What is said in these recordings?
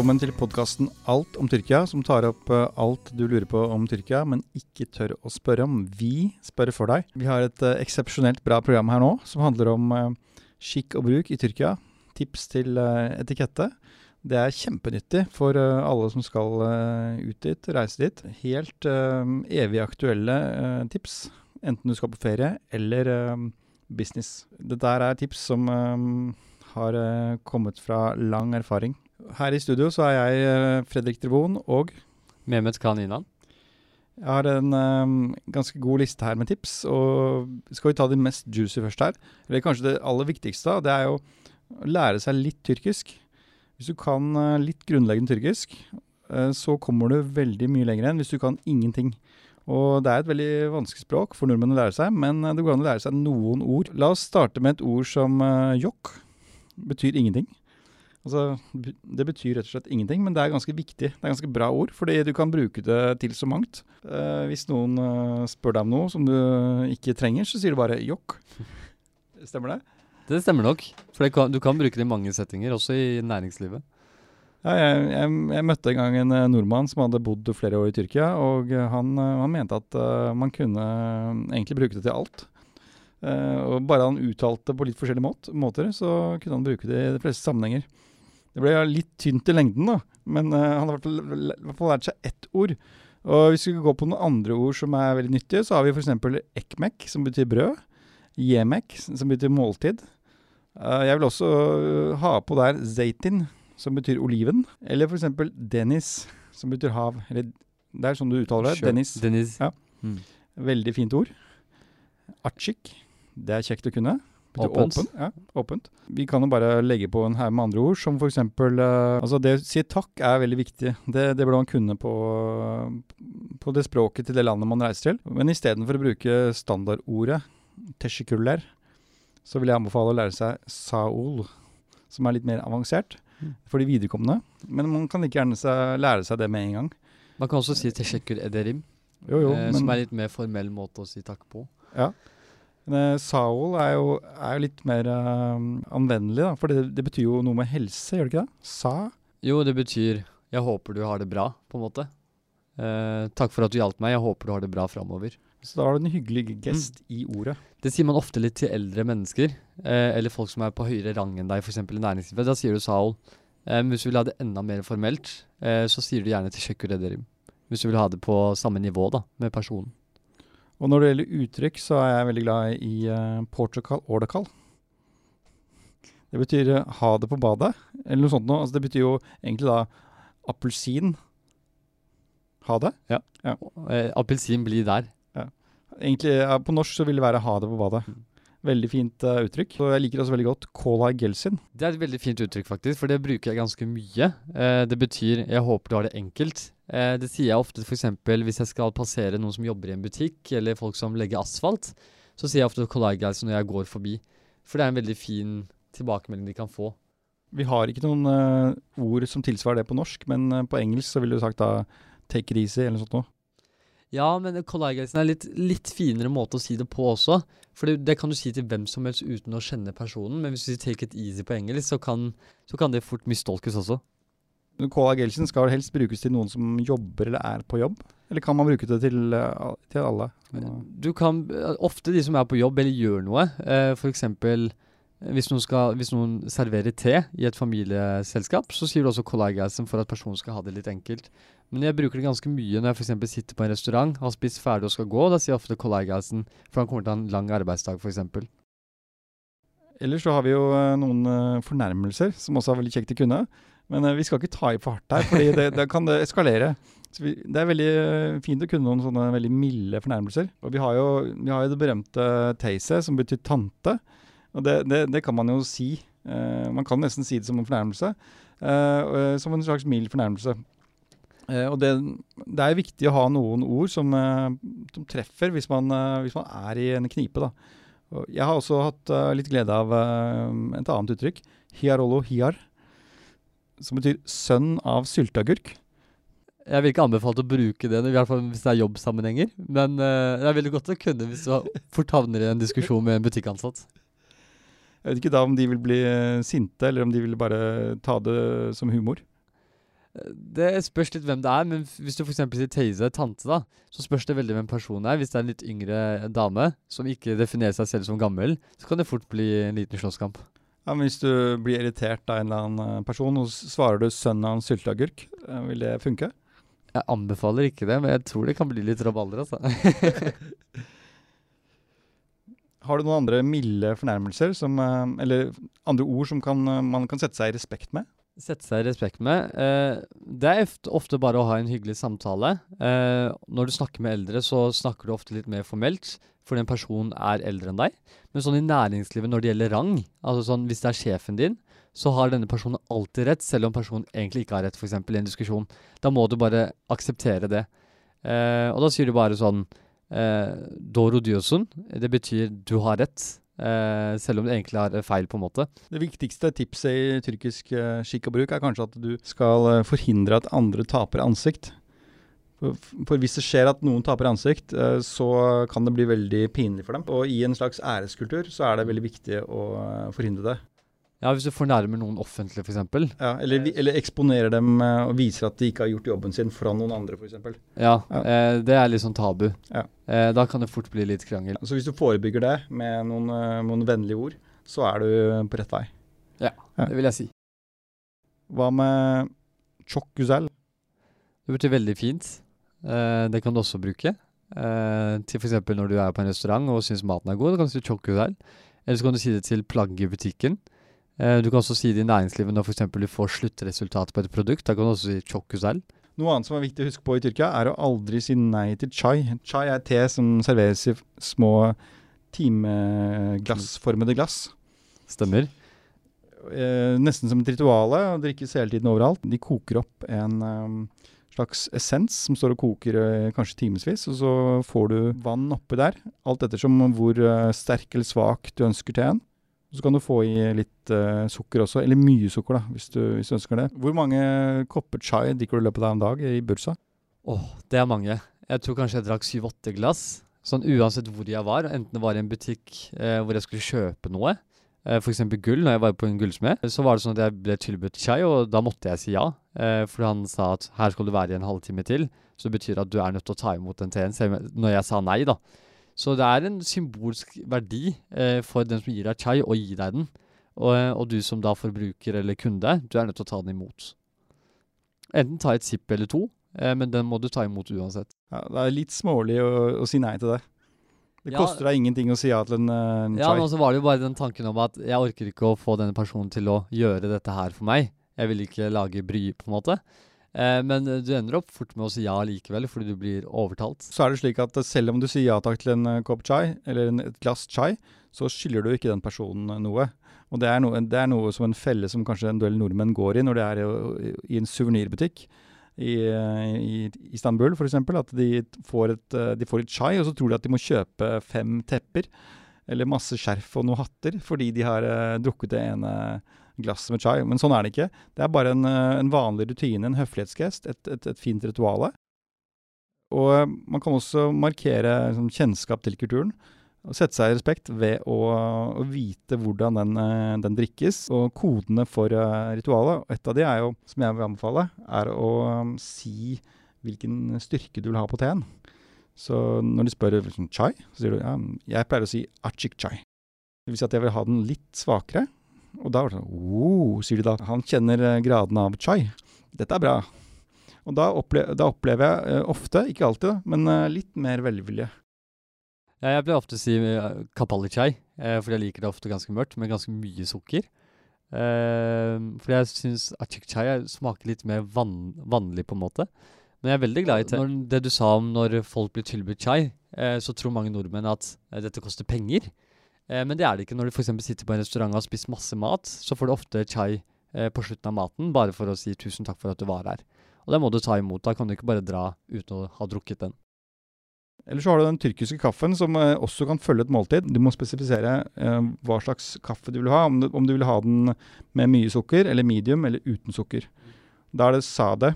Velkommen til podkasten Alt om Tyrkia, som tar opp eh, alt du lurer på om Tyrkia, men ikke tør å spørre om. Vi spør for deg. Vi har et uh, eksepsjonelt bra program her nå, som handler om uh, skikk og bruk i Tyrkia. Tips til etikette. Det er kjempenyttig for alle som skal ut dit, reise dit. Helt evig aktuelle tips, enten du skal på ferie eller business. Dette er tips som har kommet fra lang erfaring. Her i studio så er jeg eh, Fredrik Drevon og Mehmet Khan Jeg har en um, ganske god liste her med tips, og skal vi ta de mest juicy først her? Eller kanskje det aller viktigste, det er jo å lære seg litt tyrkisk. Hvis du kan uh, litt grunnleggende tyrkisk, uh, så kommer du veldig mye lenger enn hvis du kan ingenting. Og det er et veldig vanskelig språk for nordmenn å lære seg, men det går an å lære seg noen ord. La oss starte med et ord som uh, jokk. Betyr ingenting. Altså, det betyr rett og slett ingenting, men det er ganske viktig. Det er ganske bra ord, fordi du kan bruke det til så mangt. Eh, hvis noen eh, spør deg om noe som du ikke trenger, så sier du bare jokk. Stemmer det? Det stemmer nok. For kan, du kan bruke det i mange settinger, også i næringslivet. Ja, jeg, jeg, jeg, møtte en gang en eh, nordmann som hadde bodd flere år i Tyrkia, og han, han mente at uh, man kunne egentlig bruke det til alt. og bare han uttalte på litt forskjellige måter, så kunne han bruke det i de fleste sammenhenger. Det ble litt tynt i lengden, da, men uh, han har i hvert fall lært seg ett ord. Og hvis vi skal gå på noen andre ord som er veldig nyttige, så har vi f.eks. ekmek, som betyr brød. Jemek, som betyr måltid. Uh, jeg vil også uh, ha på der zeitin, som betyr oliven. Eller f.eks. denis, som betyr hav. Eller det er sånn du uttaler det. Sure. Denis. Dennis. Ja. Mm. Veldig fint ord. Archik, det er kjekt å kunne. Åpent. Åpen, ja, åpent. Vi kan jo bare legge på en haug med andre ord, som f.eks. Uh, altså det å si takk er veldig viktig. Det, det burde man kunne på, på det språket til det landet man reiser til. Men istedenfor å bruke standardordet teshikuller, så vil jeg anbefale å lære seg saol, som er litt mer avansert mm. for de viderekomne. Men man kan like gjerne lære seg det med en gang. Man kan også si teshekur ederim, jo, jo, eh, som er litt mer formell måte å si takk på. Ja. Men Saul er jo, er jo litt mer uh, anvendelig, da. For det, det, betyr jo noe med helse, gjør det ikke det? Sa? Jo, det betyr 'jeg håper du har det bra', på en måte. Uh, takk for at du hjalp meg, jeg håper du har det bra framover. Så da har du en hyggelig gest mm. i ordet. Det sier man ofte litt til eldre mennesker, eh, eller folk som er på høyere rang enn deg, f.eks. i næringslivet. Da sier du Saul. Eh, hvis du vil ha det enda mer formelt, så sier du gjerne til Shekur Ederim. Hvis du vil ha det på samme nivå da, med personen. Og når det gjelder uttrykk, så er jeg veldig glad i uh, Portugal Ordecal. Det betyr uh, ha det på badet, eller noe sånt noe. Altså, det betyr jo egentlig da appelsin. Ha det. Ja. ja. Uh, appelsin blir der. Ja. Egentlig, på norsk så vil det være ha det på badet. Mm. Veldig fint uh, uttrykk. Og jeg liker også veldig godt Kola Gelsin. Det er et veldig fint uttrykk, faktisk, for det bruker jeg ganske mye. Uh, det betyr 'jeg håper du har det enkelt'. Uh, det sier jeg ofte f.eks. hvis jeg skal passere noen som jobber i en butikk, eller folk som legger asfalt. Så sier jeg ofte Kola guys når jeg går forbi. For det er en veldig fin tilbakemelding de kan få. Vi har ikke noen ord som tilsvarer det på norsk, men på engelsk så ville du sagt da 'take it easy' eller noe sånt noe. Ja, men Collagensen er litt, litt finere måte å si det på også. For det, det, kan du si til hvem som helst uten å kjenne personen. Men hvis du sier 'take it easy' på engelsk, så kan, så kan det fort mistolkes også. Collagensen skal vel helst brukes til noen som jobber eller er på jobb? Eller kan man bruke det til, eh, til alle? Du kan, Ofte de som er på jobb eller gjør noe. Eh, F.eks. Hvis noen, skal, hvis noen serverer te i et familieselskap, så sier du også 'collagasm' for at personen skal ha det litt enkelt. Men jeg bruker det ganske mye når jeg f.eks. sitter på en restaurant, har spist ferdig og skal gå. Da sier jeg ofte 'collagasm', for han kommer til å ha en lang arbeidsdag, f.eks. Ellers så har vi jo noen fornærmelser, som også er veldig kjekt å kunne. Men uh, vi skal ikke ta i for hardt her, det, det kan det eskalere. Vi, det er veldig fint å kunne noen sånne veldig milde fornærmelser. Og vi har jo, vi har jo det berømte teise, som betyr tante. Og det, det, det, kan man jo si. Uh, man kan nesten si det som en fornærmelse. Uh, som en slags mild fornærmelse. Uh, og det, det, er viktig å ha noen ord som, som treffer hvis man, hvis man, er i en knipe. Da. Jeg har også hatt litt glede av et annet uttrykk. Hiarolo hiar. Som betyr sønn av sylteagurk. Jeg vil ikke anbefale å bruke det, i hvert fall hvis det er jobbsammenhenger. Men det er veldig godt å kunne hvis du fort havner i en diskusjon med en butikkansatt. Jeg vet ikke da om de vil bli eh, sinte, eller om de vil bare ta det som humor. Det spørs litt hvem det er, men hvis du f.eks. sier Therese, tante, da, så spørs det veldig hvem personen er. Hvis det er en litt yngre dame som ikke definerer seg selv som gammel, så kan det fort bli en liten slåsskamp. Ja, men Hvis du blir irritert av en eller annen eh, person, og svarer du 'sønnen av en sylteagurk', eh, vil det funke? Jeg anbefaler ikke det, men jeg tror det kan bli litt rabalder, altså. Har du noen andre milde fornærmelser, som, eh, eller andre ord som kan, man kan sette seg i respekt med? Sette seg i respekt med. Eh, det er ofte bare å ha en hyggelig samtale. Eh, når du snakker med eldre, så snakker du ofte litt mer formelt, fordi en person er eldre enn deg. Men sånn i næringslivet når det gjelder rang, altså sånn hvis det er sjefen din, så har denne personen alltid rett, selv om personen egentlig ikke har rett, f.eks. i en diskusjon. Da må du bare akseptere det. Eh, og da sier du bare sånn eh, Doro diosun. Det betyr du har rett, eh, selv om du egentlig har feil, på en måte. Det viktigste tipset i tyrkisk eh, skikk og bruk er kanskje at du skal eh, forhindre at andre taper ansikt. For, for hvis det skjer at noen taper ansikt, eh, så kan det bli veldig pinlig for dem. Og i en slags æreskultur så er det veldig viktig å eh, forhindre det. Ja, hvis du fornærmer noen offentlig, f.eks. Ja, eller, eller eksponerer dem eh, og viser at de ikke har gjort jobben sin fra noen andre, f.eks. Ja, Ja. Eh, det er litt sånn tabu. Ja. Eh, da kan det fort bli litt krangel. Så hvis du forebygger det med noen, noen vennlige ord, så er du på rett vei. Ja. Det vil jeg si. Hva med çok güzel? Det betyr veldig fint. Eh, det kan du også bruke. Eh, til f.eks. når du er på en restaurant og syns maten er god, da kan du si choku der. Eller så kan du si det til plagget i butikken. Eh, du kan også si det i næringslivet når f.eks. du får sluttresultat på et produkt. Da kan du også si der. Noe annet som er viktig å huske på i Tyrkia, er å aldri si nei til chai. Chai er te som serveres i små timeglassformede glass. Stemmer. Eh, nesten som et rituale, drikkes hele tiden overalt. De koker opp en eh, slags essens som står og koker eh, kanskje timevis, og så får du vann oppi der, alt ettersom hvor eh, sterk eller svak du ønsker teen. Så kan du få i litt uh, sukker også, eller mye sukker da, hvis du, hvis du ønsker det. Hvor mange kopper chai drikker du i løpet av en dag i Bursa? Åh, det er mange. Jeg tror kanskje jeg drakk syv-åtte glass. Sånn uansett hvor jeg var, enten det var i en butikk eh, hvor jeg skulle kjøpe noe, f.eks. gull, når jeg var på en gullsmed, så var det sånn at jeg ble tilbudt chai, og da måtte jeg si ja. Eh, for han sa at her skal du være i en halvtime til, så det betyr at du er nødt til å ta imot den teen, når jeg sa nei, da. Så det er en symbolsk verdi eh, for den som gir deg chai, å gi deg den. Og, eh, og du som da forbruker eller kunde, du er nødt til å ta den imot. Enten ta et sipp eller to, eh, men den må du ta imot uansett. Ja, det er litt smålig å, å si nei til det. Det Ja. koster deg ingenting å si ja til en, eh, en Ja, chai. men så var det jo bare den tanken om at jeg orker ikke å få denne personen til å gjøre dette her for meg. Jeg vil ikke lage bry, på en måte. Eh, men eh, du ender opp fort med å si ja likevel, fordi du blir overtalt. Så er det slik at eh, selv om du sier ja takk til en kopp chai, eller en, et glass chai, så skylder du ikke den personen noe. Og det er, noe, det er noe som en felle som kanskje en del nordmenn går i når det er i, i en suvenirbutikk i, i Istanbul f.eks. At de får, et, eh, de får et chai, og så tror de at de må kjøpe fem tepper eller masse skjerf og noen hatter fordi de har uh, drukket det ene glasset med chai. Men sånn er det ikke. Det er bare en, eh, en vanlig rutine, en høflighetsgest, et, et, et fint rituale. Og man kan også markere liksom, kjennskap til kulturen. Og sette seg i respekt ved å, å vite hvordan den, eh, den drikkes, og kodene for eh, ritualet. Et av de er jo, som jeg vil anbefale, er å um, si hvilken styrke du vil ha på teen. Så når de spør liksom, chai, så sier du ja, jeg pleier å si achik chai. Det vil si at jeg vil ha den litt svakere. Og da var det sånn oh, sier de da. Han kjenner eh, graden av chai. Dette er bra. Og da, opple da opplever jeg ofte, ikke alltid, men litt mer velvilje. Ja, jeg pleier ofte å si uh, kapali chai, eh, fordi jeg liker det ofte ganske mørkt, med ganske mye sukker. Eh, fordi jeg syns achik chai er- smaker litt mer vann vannlig, på en måte. Men jeg er veldig glad i te. Når, det du sa om når folk blir tilbudt chai, eh, så tror mange nordmenn at eh, dette koster penger. Eh, men det er det ikke. Når du f.eks. sitter på en restaurant og har spist masse mat, så får du ofte chai eh, på slutten av maten, bare for å si tusen takk for at du var her. Og det må du ta imot. Da kan du ikke bare dra uten å ha drukket den. Eller så har du den tyrkiske kaffen, som eh, også kan følge et måltid. Du må spesifisere eh, hva slags kaffe du vil ha. Om du, om du vil ha den med mye sukker, eller medium, eller uten sukker. Da er det sade,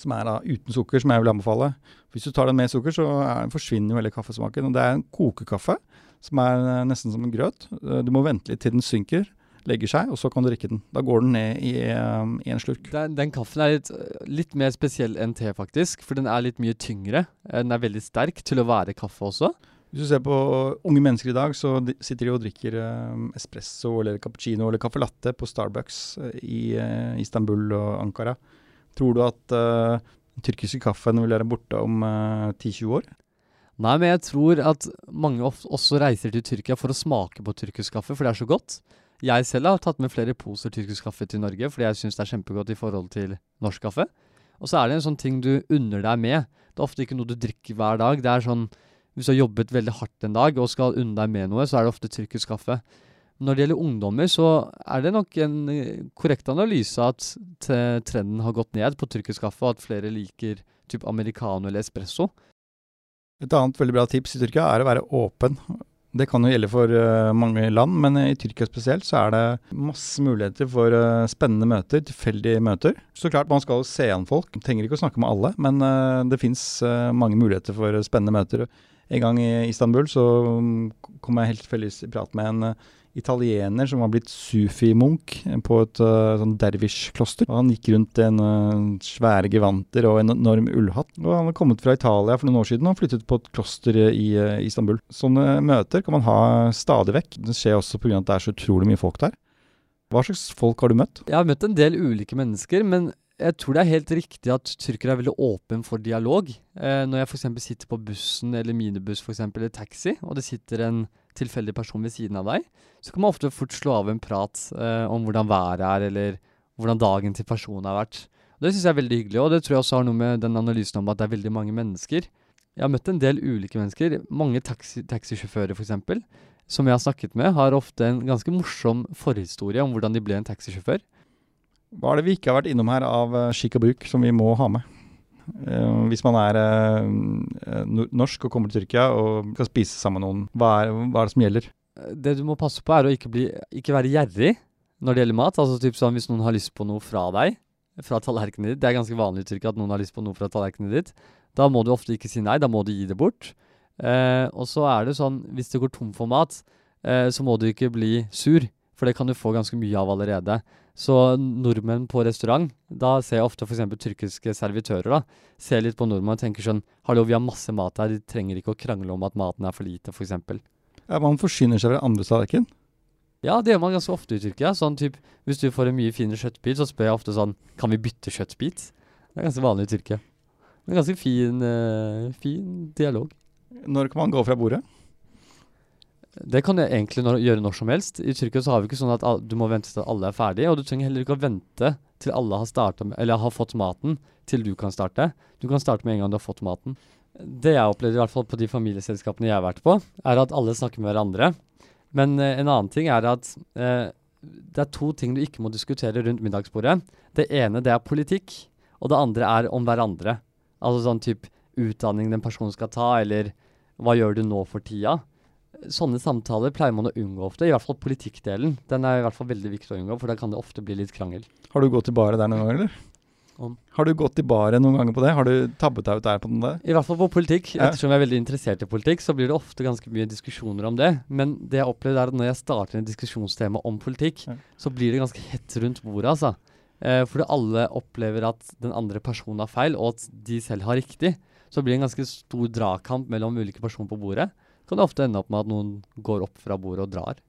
som er da uten sukker, som jeg vil anbefale. Hvis du tar den med sukker, så er, forsvinner jo hele kaffesmaken. Og det er en kokekaffe, som er eh, nesten som en grøt. Du må vente litt til den synker. Legger seg, og så kan du drikke den. Da går den ned i, um, i en slurk. Den, den kaffen er litt, litt mer spesiell enn te, faktisk. For den er litt mye tyngre. Eh, Den er veldig sterk til å være kaffe også. Hvis du ser på unge mennesker i dag, så de- sitter de og drikker um, espresso eller cappuccino eller caffè latte på Starbucks eh, i uh, Istanbul og Ankara. Tror du at uh, den tyrkiske kaffen vil være borte om uh, 10-20 år? Nei, men jeg tror at mange også reiser til Tyrkia for å smake på tyrkisk kaffe, for det er så godt. Jeg selv har tatt med flere poser tyrkisk kaffe til Norge, fordi jeg syns det er kjempegodt i forhold til norsk kaffe. Og så er det en sånn ting du unner deg med. Det er ofte ikke noe du drikker hver dag. Det er sånn Hvis du har jobbet veldig hardt en dag og skal unne deg med noe, så er det ofte tyrkisk kaffe. Når det gjelder ungdommer, så er det nok en eh, korrekt analyse at trenden har gått ned på tyrkisk kaffe, og at flere liker typ americano eller espresso. Et annet veldig bra tips i Tyrkia er å være åpen. Det kan jo gjelde for eh, mange land, men i Tyrkia spesielt så er det masse muligheter for eh, spennende møter, tilfeldige møter. Så klart man skal se an folk, trenger ikke å snakke med alle, men eh, det fins mange muligheter for spennende møter. En gang i Istanbul så mm, kom jeg helt tilfeldigvis i prat med en italiener som var blitt sufi-munk på et uh, sånn dervish-kloster. Han gikk rundt en uh, svære gevanter og en enorm ullhatt. Og Han var kommet fra Italia for noen år siden og flyttet på et kloster i uh, Istanbul. Sånne møter kan man ha stadig vekk. Det skjer også pga. at det er så utrolig mye folk der. Hva slags folk har du møtt? Jeg har møtt en del ulike mennesker, men jeg tror det er helt riktig at tyrkere er veldig åpen for dialog. Eh, når jeg f.eks. sitter på bussen eller minibuss for eksempel, eller taxi, og det sitter en tilfeldig person ved siden av deg, så kan man ofte fort slå av en prat eh, om hvordan været er, eller hvordan dagen til personen har vært. Det syns jeg er veldig hyggelig, og det tror jeg også har noe med den analysen om at det er veldig mange mennesker. Jeg har møtt en del ulike mennesker. Mange taxi, taxisjåfører, f.eks., som jeg har snakket med, har ofte en ganske morsom forhistorie om hvordan de ble en taxisjåfør. Hva er det vi ikke har vært innom her av eh, skikk og bruk som vi må ha med? Eh, hvis man er eh, norsk og kommer til Tyrkia og skal spise sammen med noen, hva er, hva er det som gjelder? Det du må passe på, er å ikke, bli, ikke være gjerrig når det gjelder mat. Altså typ sånn Hvis noen har lyst på noe fra deg, fra tallerkenen ditt Det er ganske vanlig i Tyrkia at noen har lyst på noe fra tallerkenen ditt. Da må du ofte ikke si nei, da må du gi det bort. Eh, og så er det sånn, hvis du går tom for mat, eh, så må du ikke bli sur, for det kan du få ganske mye av allerede. Så nordmenn på restaurant, da ser jeg ofte f.eks. tyrkiske servitører, da. Ser litt på nordmenn og tenker sånn Hallo, vi har masse mat her, de trenger ikke å krangle om at maten er for lite, f.eks. Ja, man forsyner seg fra andres tallerken. Ja, det gjør man ganske ofte i Tyrkia. Sånn typ, Hvis du får en mye finere kjøttbit, så spør jeg ofte sånn Kan vi bytte kjøttbit? Det er ganske vanlig i Tyrkia. En ganske fin, uh, fin dialog. Når kan man gå fra bordet? Det kan jeg egentlig gjøre når som helst. I Tyrkia så har vi ikke sånn at du må vente til alle er ferdige, og du trenger heller ikke å vente til alle har, startet har fått maten, til du kan starte. Du kan starte med en gang du har fått maten. Det jeg opplevde i hvert fall på de familieselskapene jeg har vært på, er at alle snakker med hverandre. Men eh, en annen ting er at eh, det er to ting du ikke må diskutere rundt middagsbordet. Det ene det er politikk, og det andre er om hverandre. Altså sånn type utdanning den personen skal ta, eller hva gjør du nå for tida? Sånne samtaler pleier man å unngå ofte, i hvert fall politikkdelen. Den er i hvert fall veldig viktig å unngå, for da kan det ofte bli litt krangel. Har du gått i baret der noen ganger, eller? Om. Har du gått i baret noen ganger på det? Har du tabbet deg ut der på den der? I hvert fall på politikk. Ja. Ettersom jeg er veldig interessert i politikk, så blir det ofte ganske mye diskusjoner om det. Men det jeg opplevde er at når jeg starter en diskusjonstema om politikk, Ja. så blir det ganske hett rundt bordet, altså. Eh, fordi alle opplever at den andre personen har feil, og at de selv har riktig. Så blir det en ganske stor dragkamp mellom ulike personer på bordet. Kan det ofte ende opp med at noen går opp fra bordet og drar.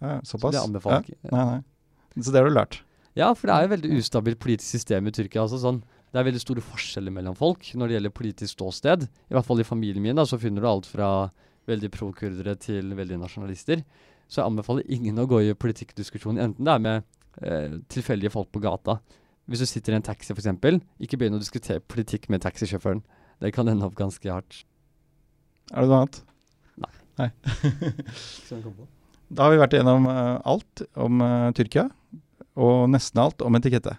Ja, Så det anbefaler Ja. ikke. Nei, nei. Så det har du lært? Ja, for det er jo veldig ustabilt politisk system i Tyrkia. Altså sånn, det er veldig store forskjeller mellom folk når det gjelder politisk ståsted. I hvert fall i familien min da, så finner du alt fra veldig pro-kurdere til veldig nasjonalister. Så jeg anbefaler ingen å gå i politikkdiskusjon, enten det er med eh, tilfeldige folk på gata. Hvis du sitter i en taxi f.eks., ikke begynn å diskutere politikk med taxisjåføren. Det kan ende opp ganske hardt. Er det noe annet? Nei. Da har vi vært igjennom eh, alt om eh, Tyrkia, og nesten alt om etikette.